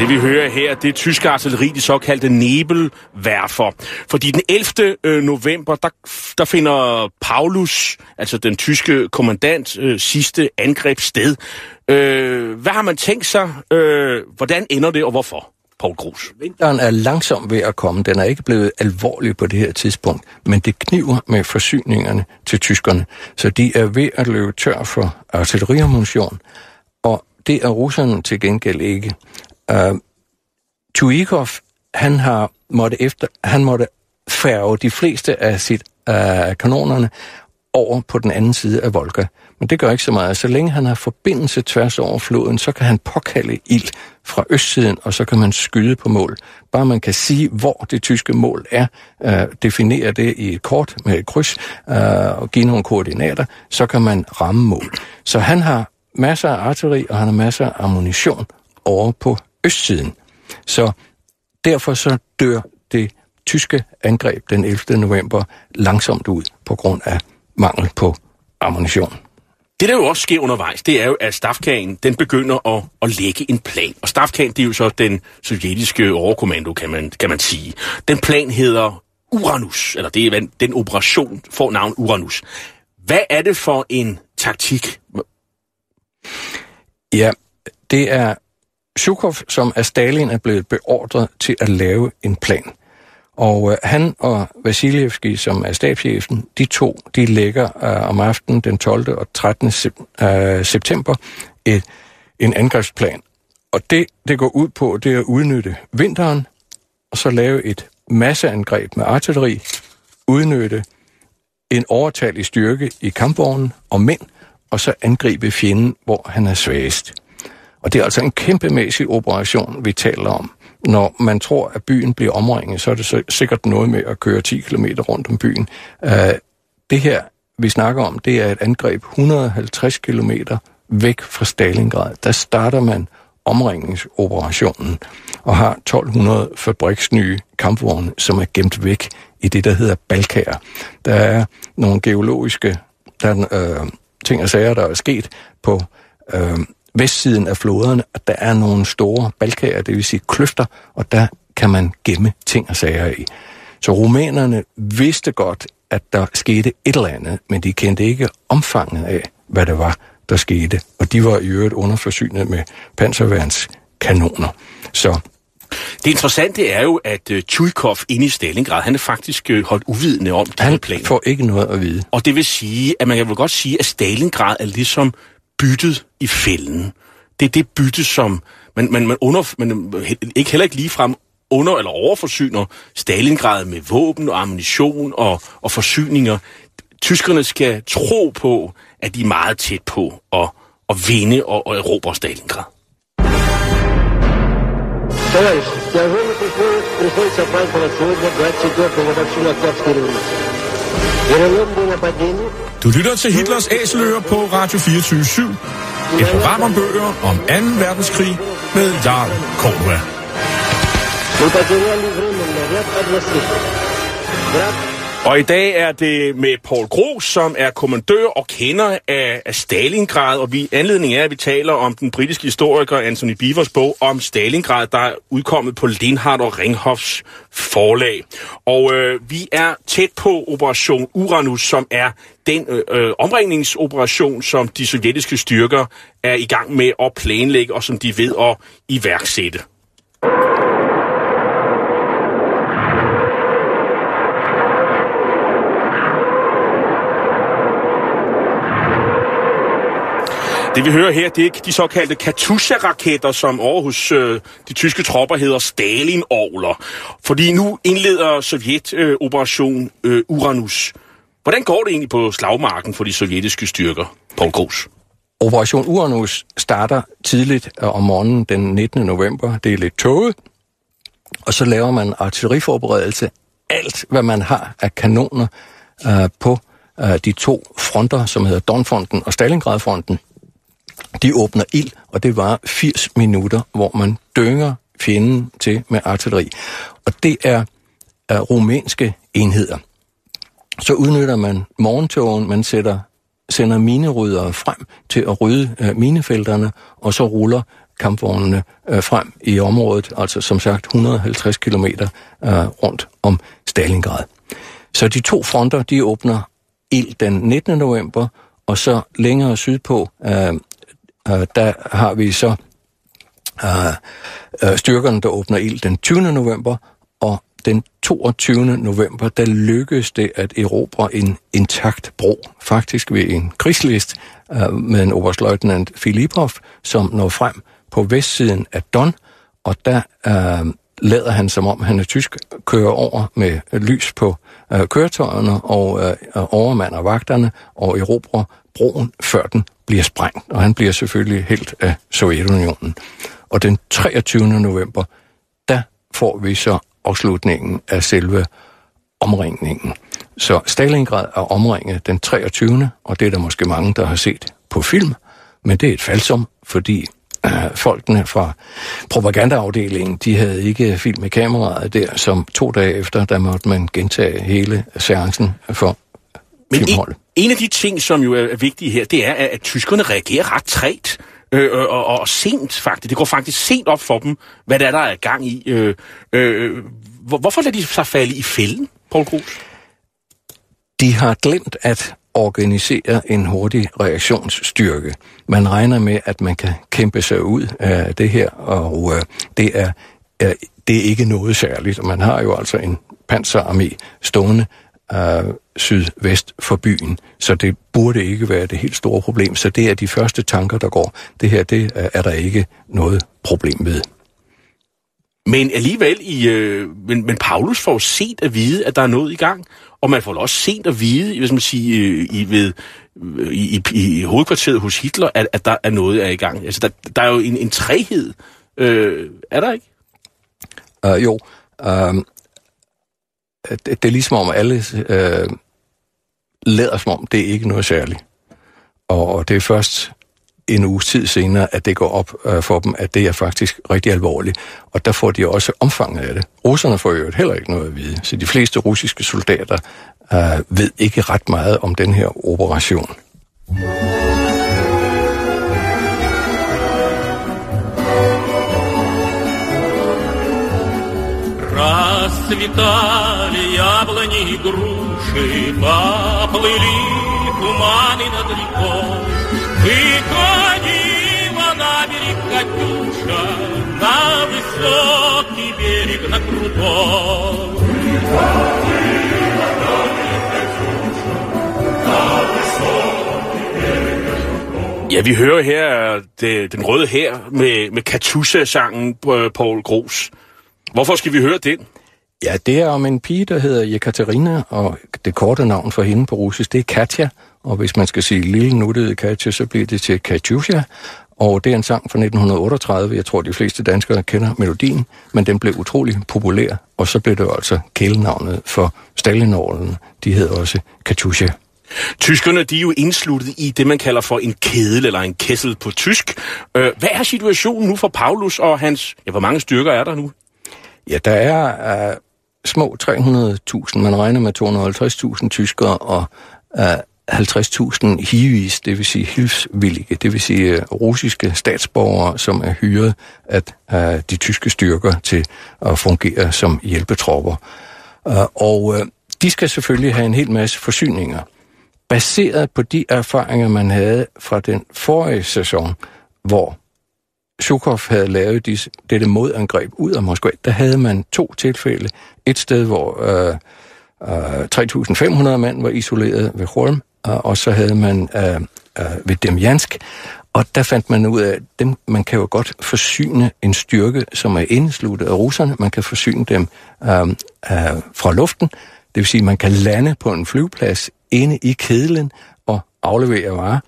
Det vi hører her, det er tysk artilleri, de såkaldte Nebelwerfer. Fordi den 11. Øh, november, der, der finder Paulus, altså den tyske kommandant, øh, sidste angreb sted. Øh, hvad har man tænkt sig? Øh, hvordan ender det, og hvorfor? Paul Grus. Vinteren er langsom ved at komme. Den er ikke blevet alvorlig på det her tidspunkt, men det kniver med forsyningerne til tyskerne, så de er ved at løbe tør for artilleriammunition, og det er russerne til gengæld ikke. Uh, Tuikov, han har måtte efter, han måtte færge de fleste af sit uh, kanonerne over på den anden side af Volga. Men det gør ikke så meget. Så længe han har forbindelse tværs over floden, så kan han påkalde ild fra østsiden, og så kan man skyde på mål. Bare man kan sige, hvor det tyske mål er, øh, definere det i et kort med et kryds, øh, og give nogle koordinater, så kan man ramme mål. Så han har masser af artilleri, og han har masser af ammunition over på østsiden. Så derfor så dør det tyske angreb den 11. november langsomt ud på grund af mangel på ammunition. Det, der jo også sker undervejs, det er jo, at Stafkagen, den begynder at, at lægge en plan. Og Stafkagen, det er jo så den sovjetiske overkommando, kan man, kan man sige. Den plan hedder Uranus, eller det er den operation får navn Uranus. Hvad er det for en taktik? Ja, det er Zhukov, som af Stalin er blevet beordret til at lave en plan. Og øh, han og Vasiljevski, som er stabschefen, de to, de lægger øh, om aftenen den 12. og 13. Øh, september et, en angrebsplan. Og det, det går ud på, det er at udnytte vinteren, og så lave et masseangreb med artilleri, udnytte en overtalig styrke i kampvognen og mænd, og så angribe fjenden, hvor han er svagest. Og det er altså en kæmpemæssig operation, vi taler om. Når man tror, at byen bliver omringet, så er det sikkert noget med at køre 10 km rundt om byen. Øh, det her, vi snakker om, det er et angreb 150 km væk fra Stalingrad. Der starter man omringningsoperationen og har 1200 fabriksnye kampvogne, som er gemt væk i det, der hedder Balkær. Der er nogle geologiske der er, øh, ting og sager, der er sket på øh, vestsiden af floderne, at der er nogle store balkager, det vil sige kløfter, og der kan man gemme ting og sager i. Så rumænerne vidste godt, at der skete et eller andet, men de kendte ikke omfanget af, hvad det var, der skete. Og de var i øvrigt underforsynet med panserværns kanoner. Så det interessante er jo, at uh, Tjujkov inde i Stalingrad, han er faktisk uh, holdt uvidende om det Han får ikke noget at vide. Og det vil sige, at man kan vel godt sige, at Stalingrad er ligesom byttet i fælden. Det er det bytte, som man, man, man, under, man ikke heller ikke ligefrem under- eller overforsyner Stalingrad med våben og ammunition og, og forsyninger. Tyskerne skal tro på, at de er meget tæt på at, at vinde og, og erobre Stalingrad. Товарищи, тяжело приходится оправдывать сегодня 24-го годовщину Октябрьской революции. Перелом был нападение du lytter til Hitlers Æseløer på Radio 24 /7. Et program om bøger om 2. verdenskrig med Jarl Kortua. og i dag er det med Paul Gros, som er kommandør og kender af, af Stalingrad, og vi anledning er, at vi taler om den britiske historiker Anthony Beavers bog om Stalingrad, der er udkommet på Lindhardt og Ringhoffs forlag. Og øh, vi er tæt på Operation Uranus, som er den øh, øh omringningsoperation, som de sovjetiske styrker er i gang med at planlægge, og som de ved at iværksætte. Det vi hører her, det er de såkaldte Katusha-raketter, som over hos øh, de tyske tropper hedder Stalin-orgler. Fordi nu indleder Sovjet øh, operation øh, Uranus. Hvordan går det egentlig på slagmarken for de sovjetiske styrker, Paul Gros? Operation Uranus starter tidligt øh, om morgenen den 19. november. Det er lidt tåget. Og så laver man artilleriforberedelse. Alt, hvad man har af kanoner øh, på øh, de to fronter, som hedder Donfronten og Stalingradfronten, de åbner ild, og det var 80 minutter, hvor man dynger fjenden til med artilleri. Og det er, er rumænske enheder. Så udnytter man morgentogen, man sætter, sender mineryddere frem til at rydde øh, minefelterne, og så ruller kampvognene øh, frem i området, altså som sagt 150 km øh, rundt om Stalingrad. Så de to fronter, de åbner ild den 19. november, og så længere sydpå, øh, øh, der har vi så øh, øh, styrkerne, der åbner ild den 20. november, og den 22. november, der lykkedes det at erobre en intakt bro, faktisk ved en krigslist øh, med en oberstløjtnant Filipov, som når frem på vestsiden af Don, og der øh, lader han som om han er tysk, kører over med lys på øh, køretøjerne og øh, overmander vagterne og erobrer broen, før den bliver sprængt. Og han bliver selvfølgelig helt af Sovjetunionen. Og den 23. november, der får vi så afslutningen af selve omringningen. Så Stalingrad er omringet den 23. og det er der måske mange, der har set på film, men det er et falsum, fordi øh, folkene fra propagandaafdelingen, de havde ikke film med kameraet der, som to dage efter, der måtte man gentage hele seancen for men en, en af de ting, som jo er vigtige her, det er, at, at tyskerne reagerer ret trægt. Øh, og, og, og sent faktisk. Det går faktisk sent op for dem, hvad der er, der er gang i. Øh, øh, hvor, hvorfor lader de sig falde i fælden, Paul Grus? De har glemt at organisere en hurtig reaktionsstyrke. Man regner med, at man kan kæmpe sig ud af det her, og øh, det, er, er, det er ikke noget særligt. Og man har jo altså en panserarmé stående øh, sydvest for byen, så det burde ikke være det helt store problem. Så det er de første tanker, der går. Det her, det er, er der ikke noget problem ved. Men alligevel, i, øh, men, men Paulus får jo set at vide, at der er noget i gang, og man får også set at vide, hvis man siger, øh, i, ved, øh, i, i, i hovedkvarteret hos Hitler, at, at der er noget er i gang. Altså, der, der er jo en, en træhed. Øh, er der ikke? Uh, jo, uh, det, det er ligesom om alle øh, lader som om, det er ikke noget særligt. Og, og det er først en uge tid senere, at det går op øh, for dem, at det er faktisk rigtig alvorligt. Og der får de også omfanget af det. Russerne får jo heller ikke noget at vide, så de fleste russiske soldater øh, ved ikke ret meget om den her operation. Расцветали яблони и груши, поплыли туманы над рекой. Выходила на берег Катюша, на высокий берег, на крутой. Ja, vi hører her det, den røde her med, med Katusha-sangen, øh, Paul Gros. Hvorfor skal vi høre den? Ja, det er om en pige, der hedder Jekaterina, og det korte navn for hende på russisk, det er Katja. Og hvis man skal sige lille nuttede Katja, så bliver det til Katusha. Og det er en sang fra 1938. Jeg tror, de fleste danskere kender melodien, men den blev utrolig populær. Og så blev det jo altså kælenavnet for Stalinålen. De hedder også Katusha. Tyskerne, de er jo indsluttet i det, man kalder for en kedel eller en kessel på tysk. Øh, hvad er situationen nu for Paulus og hans... Ja, hvor mange styrker er der nu? Ja, der er uh, små 300.000. Man regner med 250.000 tyskere og uh, 50.000 hivis, det vil sige hilfsvillige, det vil sige uh, russiske statsborgere, som er hyret at uh, øh, de tyske styrker til at fungere som hjælpetropper. Uh, og uh, de skal selvfølgelig have en hel masse forsyninger. Baseret på de erfaringer, man havde fra den forrige sæson, hvor Zhukov havde lavet disse, dette modangreb ud af Moskva, der havde man to tilfælde. Et sted, hvor øh, øh, 3.500 mand var isoleret ved Holm, øh, og så havde man øh, øh, ved Demjansk. Og der fandt man ud af, at dem, man kan jo godt forsyne en styrke, som er indesluttet af russerne. Man kan forsyne dem øh, øh, fra luften. Det vil sige, at man kan lande på en flyveplads inde i kedlen og aflevere varer.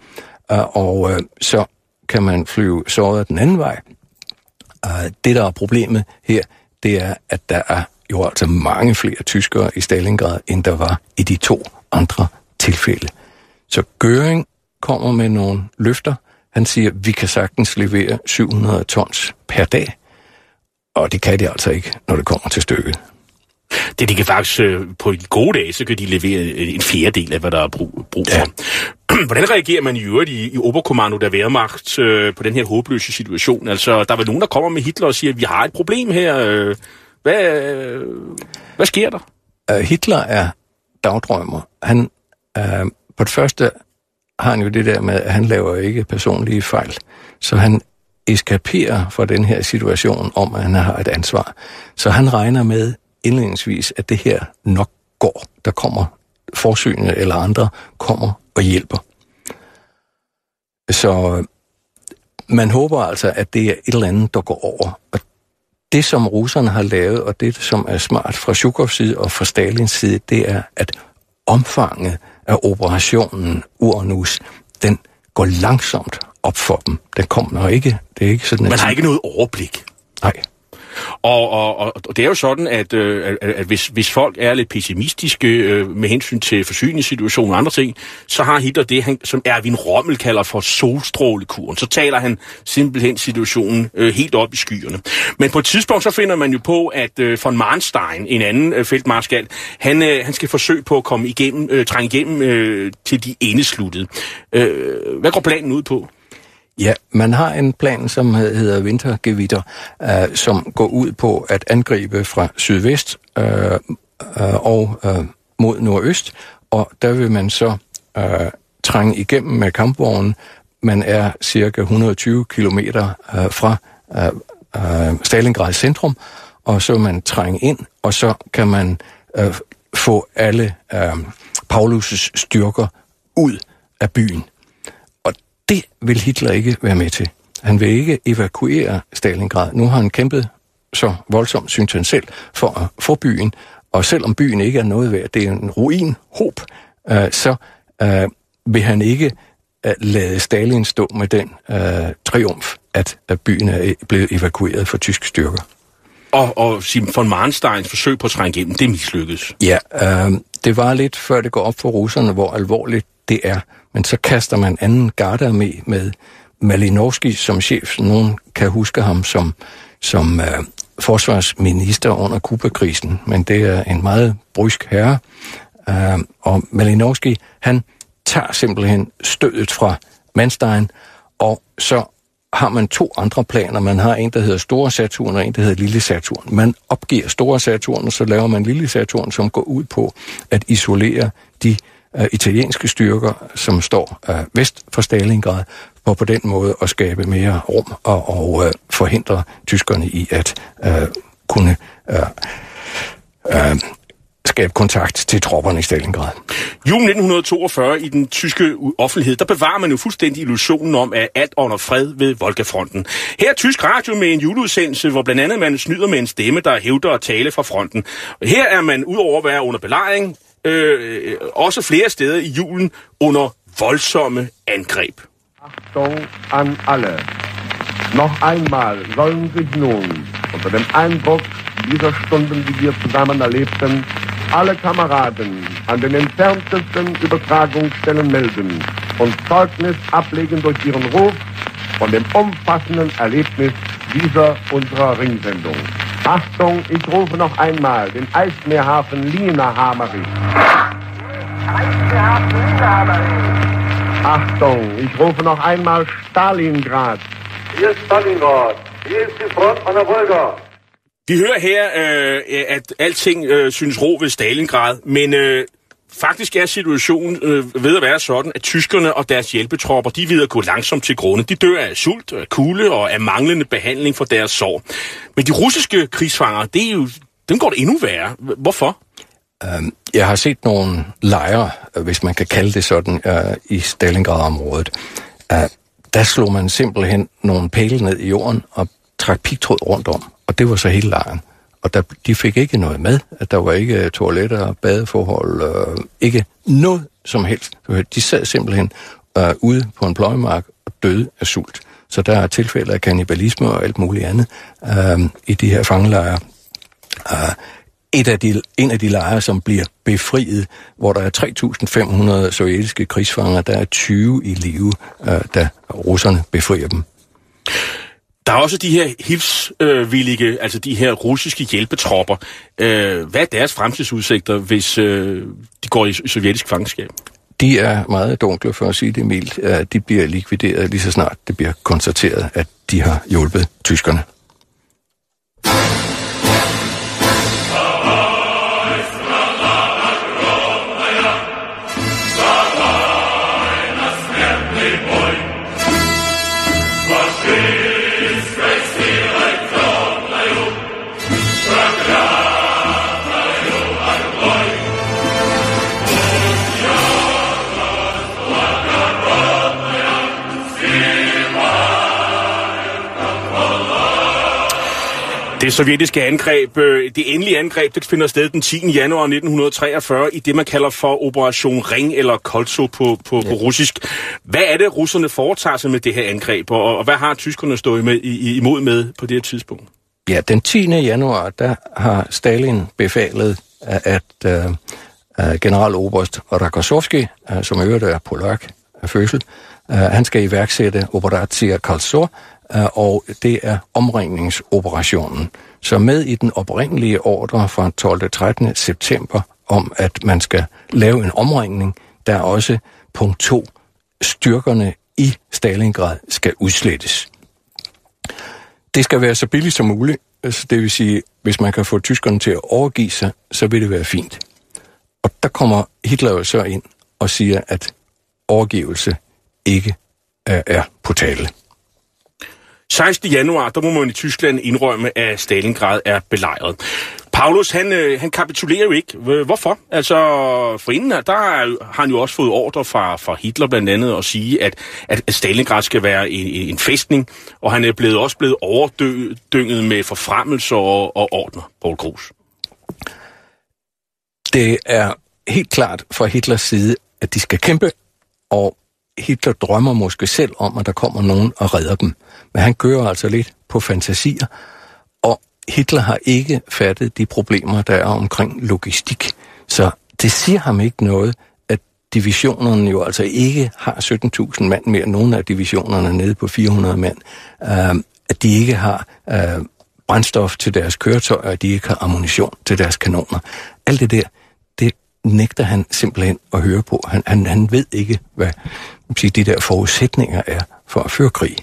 Øh, og øh, så kan man flyve såret den anden vej. Det, der er problemet her, det er, at der er jo altså mange flere tyskere i Stalingrad, end der var i de to andre tilfælde. Så Göring kommer med nogle løfter. Han siger, at vi kan sagtens levere 700 tons per dag. Og det kan de altså ikke, når det kommer til stykket. Det, de kan faktisk, øh, på de gode dage, så kan de levere en fjerdedel af, hvad der er brug, brug for. hvordan reagerer man i øvrigt i, i Oberkommando der Wehrmacht øh, på den her håbløse situation? Altså, der er vel nogen, der kommer med Hitler og siger, at vi har et problem her. Øh, hvad, øh, hvad sker der? Uh, Hitler er dagdrømmer. Han, uh, på det første har han jo det der med, at han laver ikke personlige fejl. Så han eskaperer fra den her situation om, at han har et ansvar. Så han regner med indledningsvis, at det her nok går. Der kommer forsynende eller andre kommer og hjælper. Så man håber altså, at det er et eller andet, der går over. Og det, som russerne har lavet, og det, som er smart fra Zhukovs side og fra Stalins side, det er, at omfanget af operationen Uranus, den går langsomt op for dem. Den kommer ikke. Det er ikke sådan, Man har ikke noget overblik. Nej. Og, og, og, det er jo sådan, at, øh, at, at hvis, hvis folk er lidt pessimistiske øh, med hensyn til forsyningssituationen og andre ting, så har Hitler det, han, som Erwin Rommel kalder for solstrålekuren. Så taler han simpelthen situationen øh, helt op i skyerne. Men på et tidspunkt så finder man jo på, at øh, von Marnstein, en anden øh, feltmarskal, han, øh, han skal forsøge på at komme igennem, øh, trænge igennem øh, til de endesluttede. Øh, hvad går planen ud på? Ja, man har en plan, som hedder Wintergewitter, øh, som går ud på at angribe fra sydvest øh, øh, og øh, mod nordøst, og der vil man så øh, trænge igennem med kampvognen. Man er cirka 120 km øh, fra øh, øh, Stalingrad centrum, og så vil man trænge ind, og så kan man øh, få alle øh, Paulus' styrker ud af byen. Det vil Hitler ikke være med til. Han vil ikke evakuere Stalingrad. Nu har han kæmpet så voldsomt, synes han selv, for at få byen. Og selvom byen ikke er noget værd, det er en ruin, håb, øh, så øh, vil han ikke øh, lade Stalin stå med den øh, triumf, at, at byen er blevet evakueret for tyske styrker. Og, og Simon von Marnsteins forsøg på at trænge igennem, det mislykkedes. Ja, øh, det var lidt før det går op for russerne, hvor alvorligt det er. Men så kaster man anden gardearmé med Malinowski som chef. Nogen kan huske ham som, som øh, forsvarsminister under Kubakrisen, men det er en meget brysk herre. Øh, og Malinowski, han tager simpelthen stødet fra Manstein, og så har man to andre planer. Man har en, der hedder Store Saturn, og en, der hedder Lille Saturn. Man opgiver Store Saturn, og så laver man Lille Saturn, som går ud på at isolere de uh, italienske styrker, som står uh, vest for Stalingrad, for på den måde at skabe mere rum og, og uh, forhindre tyskerne i at uh, kunne uh, uh, skabe kontakt til tropperne i Stalingrad. Juni 1942 i den tyske offentlighed, der bevarer man jo fuldstændig illusionen om, at alt under fred ved Volkafronten. Her er tysk radio med en juleudsendelse, hvor blandt andet man snyder med en stemme, der hævder at tale fra fronten. Her er man udover at være under belejring, øh, også flere steder i julen under voldsomme angreb. Achtung an alle. Noch einmal sollen sich nun unter dem Eindruck dieser Stunden, die wir zusammen erlebten, alle Kameraden an den entferntesten Übertragungsstellen melden und Zeugnis ablegen durch ihren Ruf von dem umfassenden Erlebnis dieser unserer Ringsendung. Achtung, ich rufe noch einmal den Eismeerhafen Lina Hamerich. Achtung, ich rufe noch einmal Stalingrad. Hier ist Stalingrad. Hier ist die Front an der Wolga. Vi hører her, øh, at alting øh, synes ro ved Stalingrad, men øh, faktisk er situationen øh, ved at være sådan, at tyskerne og deres hjælpetropper, de vil gå langsomt til grunde. De dør af sult, af kulde og af manglende behandling for deres sår. Men de russiske krigsfanger, det er jo, dem går det endnu værre. Hvorfor? Øhm, jeg har set nogle lejre, øh, hvis man kan kalde det sådan, øh, i Stalingrad-området. Øh, der slog man simpelthen nogle pæle ned i jorden og trak pigtråd rundt om, og det var så hele lejren. Og der, de fik ikke noget med, at der var ikke øh, toiletter, badeforhold, øh, ikke noget som helst. De sad simpelthen øh, ude på en pløjemark og døde af sult. Så der er tilfælde af kannibalisme og alt muligt andet øh, i de her fangelejre. Øh, et af de, en af de lejre, som bliver befriet, hvor der er 3.500 sovjetiske krigsfanger, der er 20 i live, øh, da russerne befrier dem. Der er også de her hilsvillige, øh, altså de her russiske hjælpetropper. Øh, hvad er deres fremtidsudsigter, hvis øh, de går i sovjetisk fangenskab? de er meget dunkle, for at sige det mildt. De bliver likvideret lige så snart det bliver konstateret, at de har hjulpet tyskerne. Det sovjetiske angreb, øh, det endelige angreb, det finder sted den 10. januar 1943 i det, man kalder for Operation Ring eller Kolso på, på, ja. på russisk. Hvad er det, russerne foretager sig med det her angreb, og, og hvad har tyskerne stået med, i, imod med på det her tidspunkt? Ja, den 10. januar, der har Stalin befalet, at, uh, generaloberst Rakosovski, uh, som øvrigt er polak af fødsel, uh, han skal iværksætte Operatia Kalsor, uh, Øh, og det er omringningsoperationen. Så med i den oprindelige ordre fra 12. 13. september om, at man skal lave en omringning, der er også punkt 2, styrkerne i Stalingrad skal udslettes. Det skal være så billigt som muligt, altså det vil sige, hvis man kan få tyskerne til at overgive sig, så vil det være fint. Og der kommer Hitler jo så ind og siger, at overgivelse ikke er, er på tale. 16. januar, der må man i Tyskland indrømme, at Stalingrad er belejret. Paulus, han, øh, han kapitulerer jo ikke. Hvorfor? Altså, for inden her, der har han jo også fået ordre fra, fra Hitler blandt andet at sige, at, at Stalingrad skal være en, en fæstning, og han er blevet, også blevet overdynget med forfremmelser og, og ordner, Paul Kruse. Det er helt klart fra Hitlers side, at de skal kæmpe, og Hitler drømmer måske selv om, at der kommer nogen og redder dem. Men han kører altså lidt på fantasier, og Hitler har ikke fattet de problemer, der er omkring logistik. Så det siger ham ikke noget, at divisionerne jo altså ikke har 17.000 mand mere, nogle af divisionerne er nede på 400 mand, øh, at de ikke har øh, brændstof til deres køretøjer, at de ikke har ammunition til deres kanoner. Alt det der, nægter han simpelthen at høre på. Han, han, han ved ikke, hvad man siger, de der forudsætninger er for at føre krig.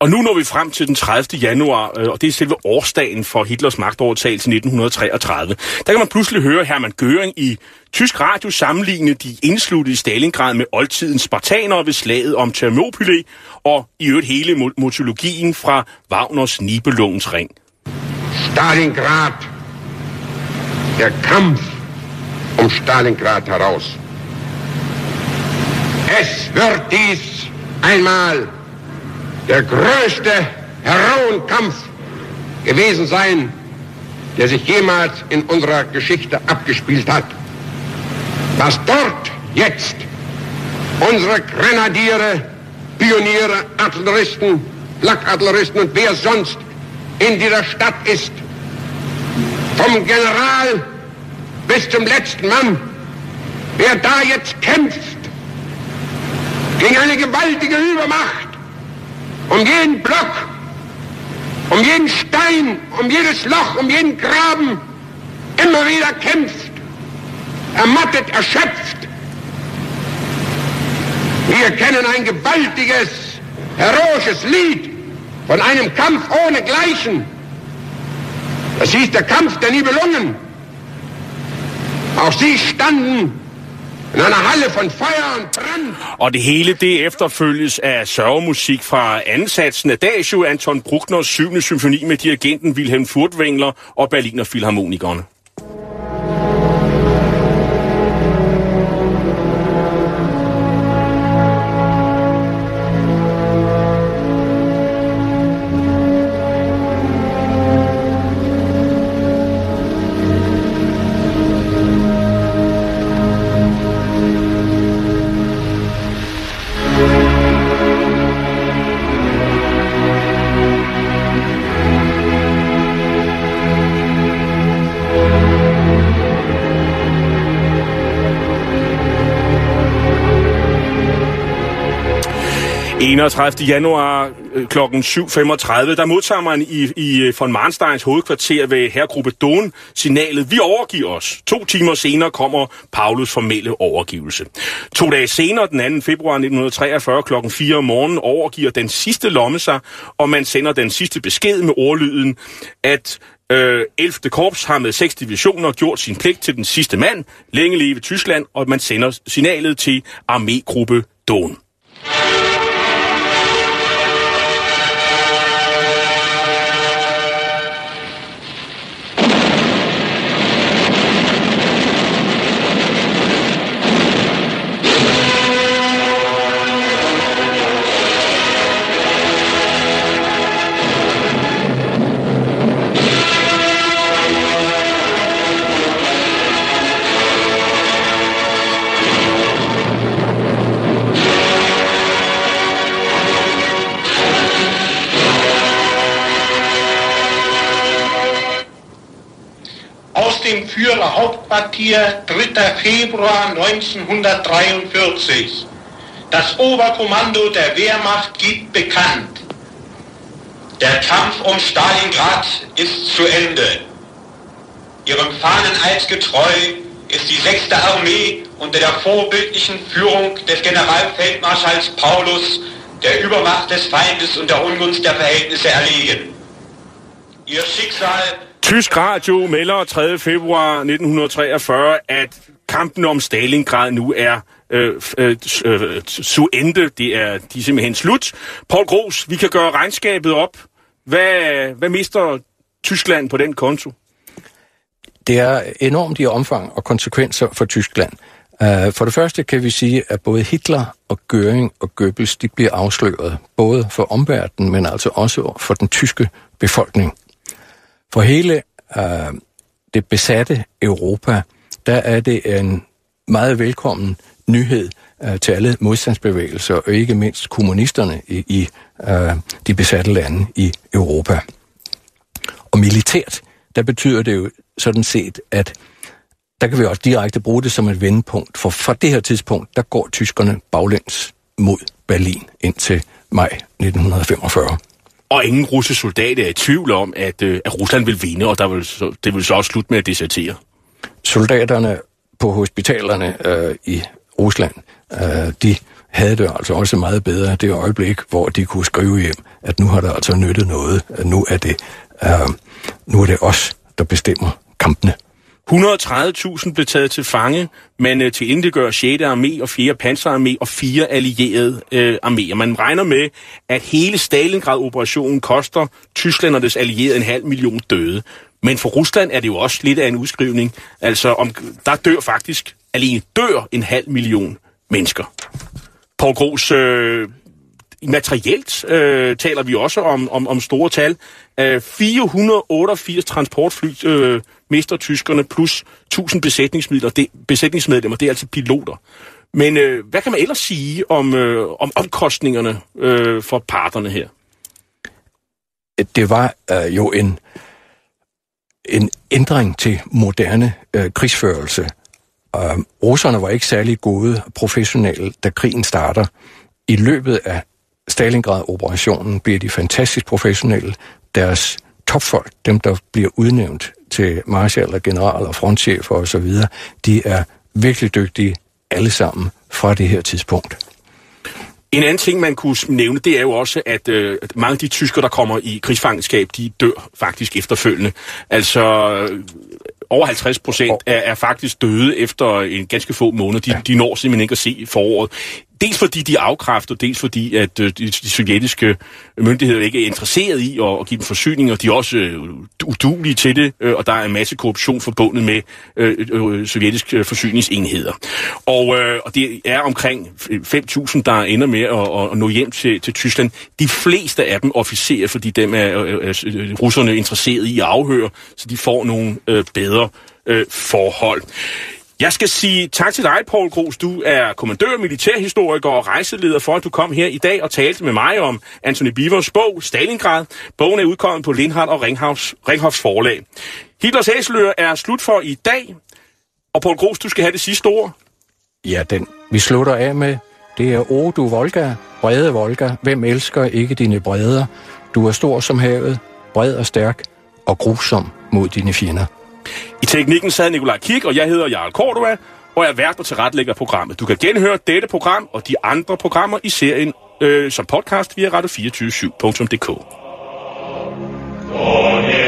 Og nu når vi frem til den 30. januar, øh, og det er selve årsdagen for Hitlers magtovertagelse i 1933. Der kan man pludselig høre Hermann Göring i tysk radio sammenligne de indsluttet i Stalingrad med oldtidens spartanere ved slaget om Thermopylæ, og i øvrigt hele mo- mytologien fra Wagners Nibelungens Ring. Stalingrad. Der Kampf um Stalingrad heraus. Es wird dies einmal der größte Heroenkampf gewesen sein, der sich jemals in unserer Geschichte abgespielt hat. Was dort jetzt unsere Grenadiere, Pioniere, Artilleristen, Flakartilleristen und wer sonst in dieser Stadt ist, vom General bis zum letzten Mann, wer da jetzt kämpft gegen eine gewaltige Übermacht, um jeden Block, um jeden Stein, um jedes Loch, um jeden Graben, immer wieder kämpft, ermattet, erschöpft. Wir kennen ein gewaltiges, heroisches Lied von einem Kampf ohne Gleichen. Das hieß der Kampf der Nibelungen. Auch sie standen in einer Halle von Feuer und Brand. Og det hele det efterfølges af sørgemusik fra ansatsen af Adagio Anton Bruckners 7. symfoni med dirigenten Wilhelm Furtwängler og Berliner Philharmonikerne. 31. januar øh, kl. 7.35, der modtager man i, i øh, von Marnsteins hovedkvarter ved herregruppe Don signalet, vi overgiver os. To timer senere kommer Paulus formelle overgivelse. To dage senere, den 2. februar 1943 kl. 4 om morgenen, overgiver den sidste lomme sig, og man sender den sidste besked med ordlyden, at Øh, 11. korps har med seks divisioner gjort sin pligt til den sidste mand, længe leve Tyskland, og man sender signalet til armégruppe Don. Hauptquartier 3. Februar 1943. Das Oberkommando der Wehrmacht gibt bekannt. Der Kampf um Stalingrad ist zu Ende. Ihrem Fahneneid getreu ist die 6. Armee unter der vorbildlichen Führung des Generalfeldmarschalls Paulus der Übermacht des Feindes und der Ungunst der Verhältnisse erlegen. Ihr Schicksal Tysk radio melder 3. februar 1943, at kampen om Stalingrad nu er øh, øh, øh. Det er, de er simpelthen slut. Paul Gros, vi kan gøre regnskabet op. Hvad, hvad mister Tyskland på den konto? Det er enormt i omfang og konsekvenser for Tyskland. Uh, for det første kan vi sige, at både Hitler og Göring og Goebbels de bliver afsløret, både for omverdenen, men altså også for den tyske befolkning. For hele øh, det besatte Europa, der er det en meget velkommen nyhed øh, til alle modstandsbevægelser, og ikke mindst kommunisterne i, i øh, de besatte lande i Europa. Og militært, der betyder det jo sådan set, at der kan vi også direkte bruge det som et vendepunkt, for fra det her tidspunkt, der går tyskerne baglæns mod Berlin indtil maj 1945. Og ingen russiske soldater er i tvivl om, at, øh, at Rusland vil vinde, og der vil, så, det vil så også slutte med at desertere. Soldaterne på hospitalerne øh, i Rusland, øh, de havde det altså også meget bedre det øjeblik, hvor de kunne skrive hjem, at nu har der altså nyttet noget, at nu er det, øh, nu er det os, der bestemmer kampene. 130.000 blev taget til fange, men øh, til indegør 6. armé og 4. panserarmé og fire allierede øh, arméer. Man regner med, at hele Stalingrad-operationen koster Tyskland og dets allierede en halv million døde. Men for Rusland er det jo også lidt af en udskrivning. Altså, om, der dør faktisk, alene dør en halv million mennesker. Paul Gros, øh, materielt øh, taler vi også om, om, om store tal. Øh, 488 transportfly øh, mister tyskerne, plus 1000 besætningsmidler. Det, besætningsmedlemmer, det er altså piloter. Men øh, hvad kan man ellers sige om, øh, om omkostningerne øh, for parterne her? Det var øh, jo en, en ændring til moderne øh, krigsførelse. Øh, russerne var ikke særlig gode professionelle, da krigen starter. I løbet af Stalingrad-operationen bliver de fantastisk professionelle. Deres topfolk, dem der bliver udnævnt til marshal og general og frontchefer osv., de er virkelig dygtige alle sammen fra det her tidspunkt. En anden ting, man kunne nævne, det er jo også, at øh, mange af de tyskere, der kommer i krigsfangenskab, de dør faktisk efterfølgende. Altså øh, over 50 procent er, er faktisk døde efter en ganske få måneder. De, ja. de når simpelthen ikke at se foråret. Dels fordi de afkræfter, dels fordi, at øh, de, de sovjetiske myndigheder ikke er interesseret i at, at give dem forsyninger. De er også øh, udulige til det, øh, og der er en masse korruption forbundet med øh, øh, sovjetiske øh, forsyningsenheder. Og, øh, og det er omkring 5.000, der ender med at, at nå hjem til, til Tyskland. De fleste af dem officerer, fordi dem er øh, øh, øh russerne interesseret i at afhøre, så de får nogle øh, bedre øh, forhold. Jeg skal sige tak til dig, Paul Gros. Du er kommandør, militærhistoriker og rejseleder for, at du kom her i dag og talte med mig om Anthony Bivers bog, Stalingrad. Bogen er udkommet på Lindhardt og Ringhoffs, Ringhoffs forlag. Hitlers Æselør er slut for i dag. Og Paul Gros, du skal have det sidste ord. Ja, den vi slutter af med, det er O du Volga, brede Volga, hvem elsker ikke dine breder? Du er stor som havet, bred og stærk og grusom mod dine fjender. I teknikken sad Nikolaj Kik, og jeg hedder Jarl Cordova, og er vært og tilrettelægger programmet. Du kan genhøre dette program og de andre programmer i serien øh, som podcast via radio247.dk. Oh, yeah.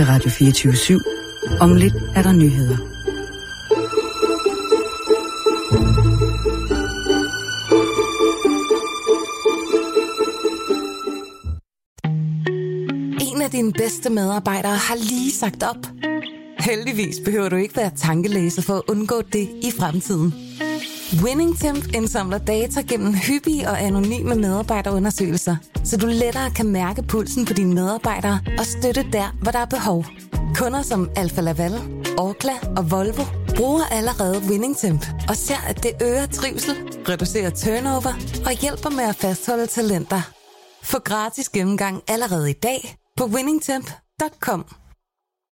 Til Radio 24 /7. Om lidt er der nyheder. En af dine bedste medarbejdere har lige sagt op. Heldigvis behøver du ikke være tankelæser for at undgå det i fremtiden. WinningTemp indsamler data gennem hyppige og anonyme medarbejderundersøgelser, så du lettere kan mærke pulsen på dine medarbejdere og støtte der, hvor der er behov. Kunder som Alfa Laval, Orkla og Volvo bruger allerede WinningTemp og ser, at det øger trivsel, reducerer turnover og hjælper med at fastholde talenter. Få gratis gennemgang allerede i dag på winningtemp.com.